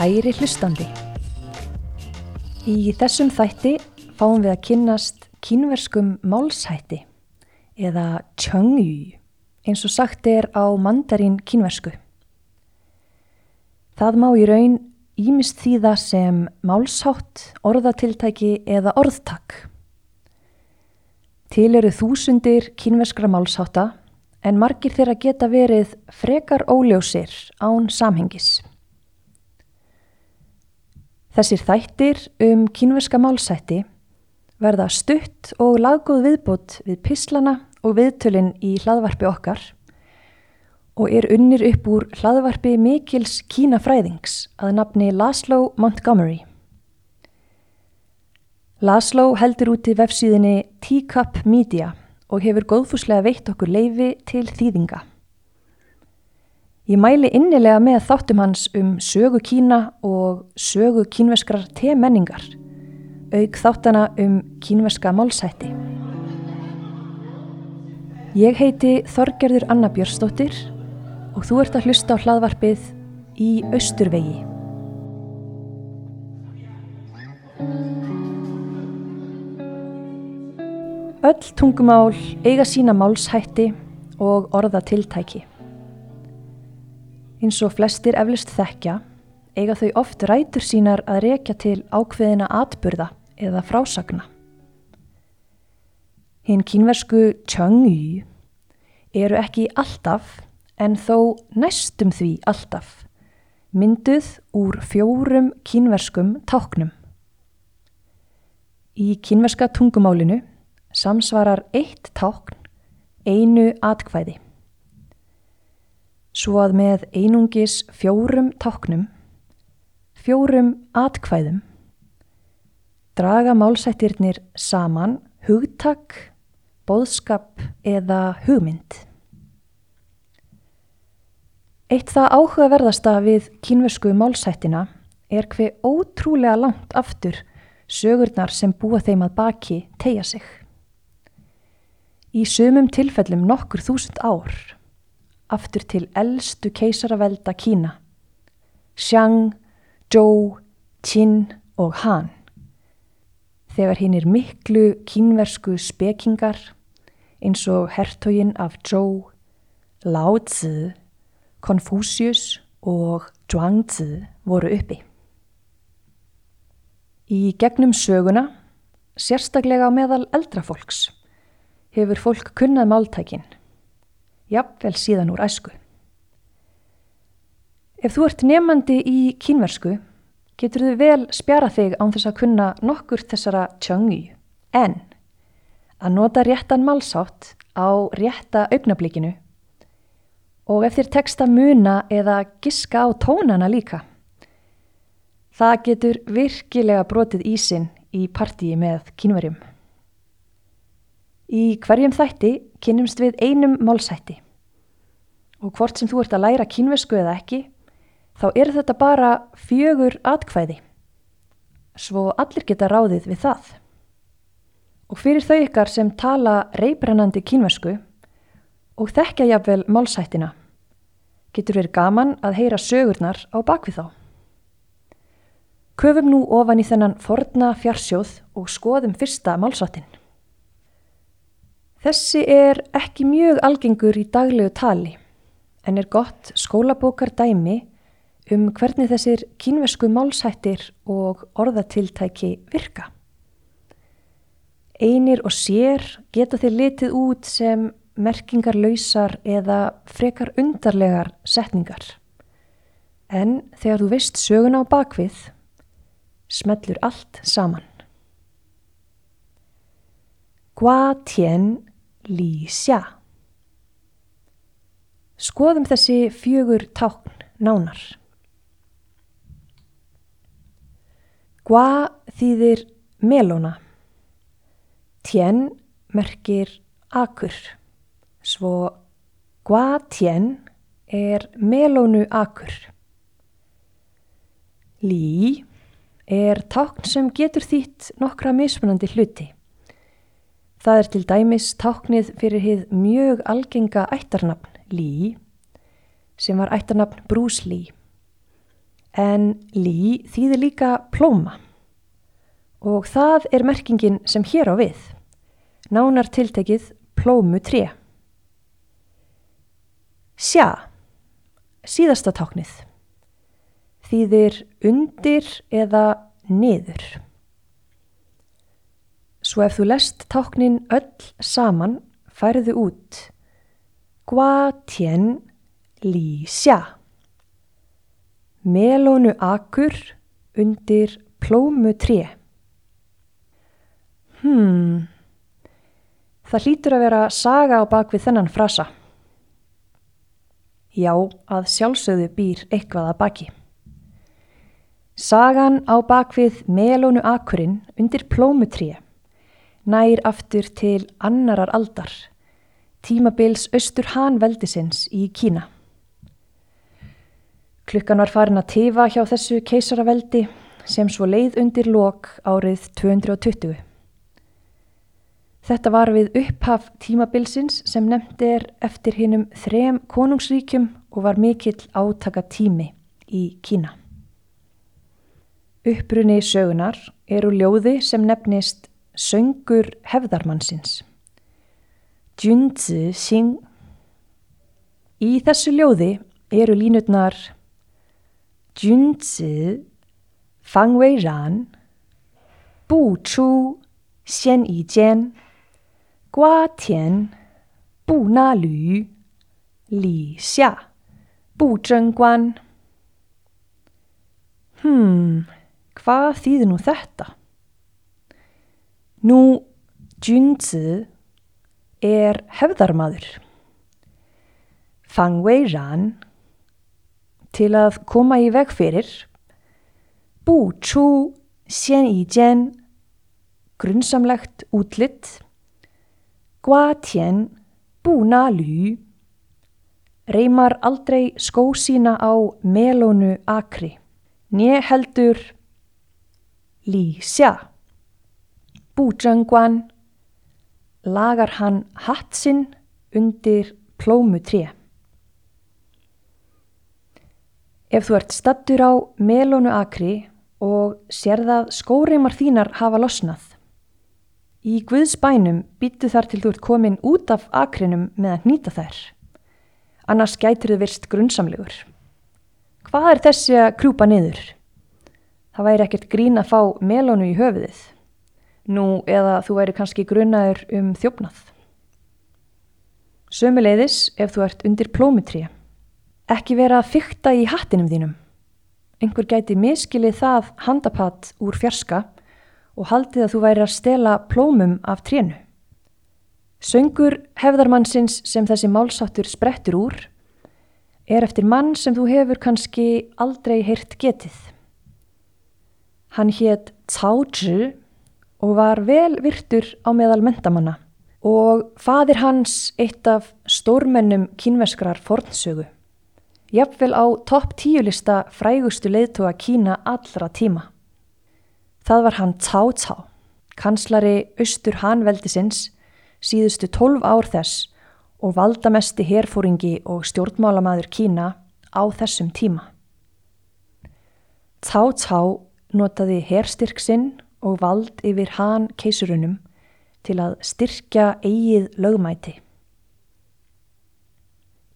Kæri hlustandi. Í þessum þætti fáum við að kynnast kínverskum málshætti eða tjöngju eins og sagt er á mandarín kínversku. Það má í raun ímist þýða sem málshátt, orðatiltæki eða orðtak. Til eru þúsundir kínverskra málshátta en margir þeirra geta verið frekar óljósir án samhengis. Þessir þættir um kínverska málsætti verða stutt og laggóð viðbútt við pislana og viðtölinn í hlaðvarpi okkar og er unnir upp úr hlaðvarpi Mikils Kínafræðings að nafni Laszlo Montgomery. Laszlo heldur út í vefsíðinni Teacup Media og hefur góðfúslega veitt okkur leifi til þýðinga. Ég mæli innilega með þáttum hans um sögu Kína og sögu kínveskrar temenningar, auk þáttana um kínveska málsætti. Ég heiti Þorgerður Anna Björnsdóttir og þú ert að hlusta á hlaðvarpið í Östurvegi. Öll tungumál eiga sína málshætti og orða tiltæki. Eins og flestir eflust þekkja eiga þau oft rætur sínar að rekja til ákveðina atburða eða frásagna. Hinn kínversku tjöngju eru ekki alltaf en þó næstum því alltaf mynduð úr fjórum kínverskum táknum. Í kínverska tungumálinu samsvarar eitt tákn einu atkvæði. Svo að með einungis fjórum táknum, fjórum atkvæðum, draga málsættirnir saman hugtak, boðskap eða hugmynd. Eitt það áhugaverðasta við kínversku málsættina er hver ótrúlega langt aftur sögurnar sem búa þeim að baki tegja sig í sumum tilfellum nokkur þúsund ár, aftur til eldstu keisaravelda Kína, Xiang, Zhou, Qin og Han. Þegar hinn er miklu kínversku spekingar eins og hertogin af Zhou, Lao Tzu, Confucius og Zhuangzi voru uppi. Í gegnum söguna, sérstaklega meðal eldrafolks, hefur fólk kunnað máltækin, jafnvel síðan úr æsku. Ef þú ert nefandi í kínversku, getur þau vel spjara þig án þess að kunna nokkur þessara tjöngi, en að nota réttan málsátt á rétta augnablikinu og ef þér tekst að muna eða giska á tónana líka. Það getur virkilega brotið ísin í partíi með kínverjum. Í hverjum þætti kynnumst við einum málsætti og hvort sem þú ert að læra kínvesku eða ekki, þá er þetta bara fjögur atkvæði, svo allir geta ráðið við það. Og fyrir þau ykkar sem tala reybrennandi kínvesku og þekkja jafnvel málsættina, getur verið gaman að heyra sögurnar á bakvið þá. Köfum nú ofan í þennan forna fjarsjóð og skoðum fyrsta málsættin. Þessi er ekki mjög algengur í daglegu tali en er gott skólabókar dæmi um hvernig þessir kínvesku málsættir og orðatiltæki virka. Einir og sér geta þeir litið út sem merkingarlausar eða frekar undarlegar setningar. En þegar þú veist söguna á bakvið, smellur allt saman. Gua tien Xia. Skoðum þessi fjögur tákn nánar. Gua þýðir melóna. Tien merkir akur. Svo gua tien er melónu akur. Lý er tákn sem getur þýtt nokkra mismunandi hluti. Það er til dæmis táknið fyrir hið mjög algenga ættarnafn Lý sem var ættarnafn Bruce Lee. En lí þýðir líka plóma og það er merkingin sem hér á við. Nánar tiltekið plómu 3. Sjá, síðasta táknið, þýðir undir eða niður. Svo ef þú lest táknin öll saman færðu út Gua tien li xia. Melónu akur undir plómu tré. Hmm, það hlýtur að vera saga á bakvið þennan frasa. Já, að sjálfsögðu býr eitthvað að baki. Sagan á bakvið melónu akurinn undir plómu tré nær aftur til annarar aldar, tímabils austur hanveldisins í Kína. Klukkan var farin að tifa hjá þessu keisaraveldi sem svo leið undir lok árið 220. Þetta var við upphaf tímabilsins sem nefndi er eftir hinnum þrem konungsríkjum og var mikill átaka tími í Kína. Upprunni sögunar eru ljóði sem nefnist Söngur hefðarmannsins. Junzi Xing. Í þessu ljóði eru línutnar Junzi Fang Wei Ran Bu Chu Xian Yi Jian Gua Tian Bu Na Lü Li Xia Bu Zheng Guan Hmm, hvað þýðir nú þetta? Nú, Junzi er hefðarmadur. Fang Wei Ran til að koma í veg fyrir. Bu Chu Xian Yi Jian grunnsamlegt útlitt. Gua Tian Bu Na Lü reymar aldrei skó sína á melónu akri. Né heldur Li Xia Bújangwan lagar hann hatt sinn undir plómu tré. Ef þú ert stattur á melónu akri og sérðað skóreimar þínar hafa losnað, í Guðsbænum býttu þar til þú ert komin út af akrinum með að nýta þær. Annars gætir þau virst grunnsamlegur. Hvað er þessi að krjúpa niður? Það væri ekkert grín að fá melónu í höfuðið. Nú eða þú væri kannski grunnaður um þjófnað. Sömuleiðis ef þú ert undir plómitrí. Ekki vera að fykta í hattinum þínum. Engur gæti miskilið það handapatt úr fjarska og haldið að þú væri að stela plómum af trénu. Söngur hefðarmannsins sem þessi málsáttur sprettur úr er eftir mann sem þú hefur kannski aldrei heyrt getið. Hann hétt Cao Zhi og var vel virtur á meðal mentamanna og fadir hans eitt af stórmennum kínveskrar fornsögu. Jafnvel á topp tíulista frægustu leiðtóa Kína allra tíma. Það var hann Cao Cao, kanslari austur hanveldisins síðustu tólf ár þess og valdamesti herfóringi og stjórnmálamaður Kína á þessum tíma. Cao Cao notaði herstyrk sinn og vald yfir hann keisurunum til að styrkja eigið lögmæti.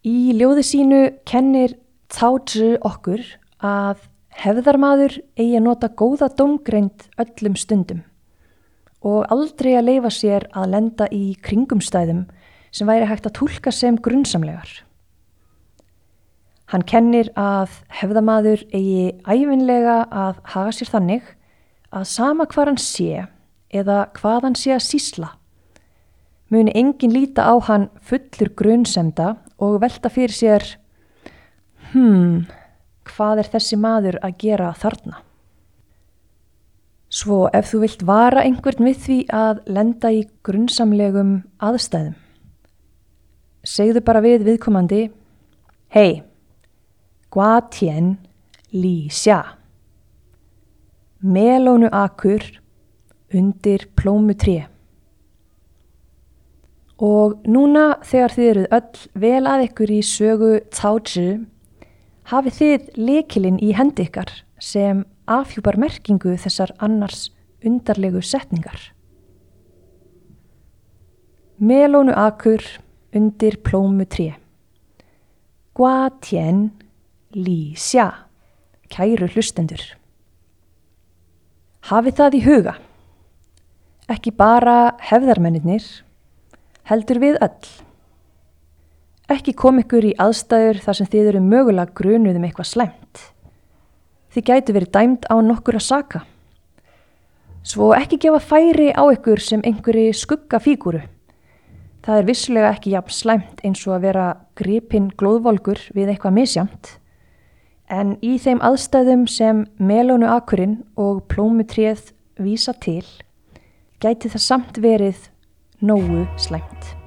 Í ljóði sínu kennir Tsátsju okkur að hefðarmadur eigi að nota góða domgreind öllum stundum og aldrei að leifa sér að lenda í kringumstæðum sem væri hægt að tólka sem grunnsamlegar. Hann kennir að hefðamadur eigi æfinlega að haga sér þannig að sama hvað hann sé eða hvað hann sé að sísla muni engin líta á hann fullur grunnsemda og velta fyrir sér hmm, hvað er þessi maður að gera þarna? Svo ef þú vilt vara einhvern við því að lenda í grunnsamlegum aðstæðum, segðu bara við viðkomandi, hei, gua tien li xia melónu akur undir plómu tré. Og núna þegar þið eruð öll vel að ykkur í sögu Tsátsju, hafið þið lekilinn í hendi ykkar sem afhjúpar merkingu þessar annars undarlegu setningar. Melónu akur undir plómu tré. Gua tien lí sjá, kæru hlustendur. Hafið það í huga. Ekki bara hefðarmennir, heldur við öll. Ekki kom ykkur í aðstæður þar sem þið eru mögulega grunuð um eitthvað slæmt. Þið gætu verið dæmt á nokkur að saka. Svo ekki gefa færi á ykkur sem einhverji skugga fígúru. Það er vissulega ekki jafn slæmt eins og að vera gripinn glóðvolgur við eitthvað misjamt. En í þeim aðstæðum sem melónu akurinn og plómutrið vísa til, gæti það samt verið nógu slæmt.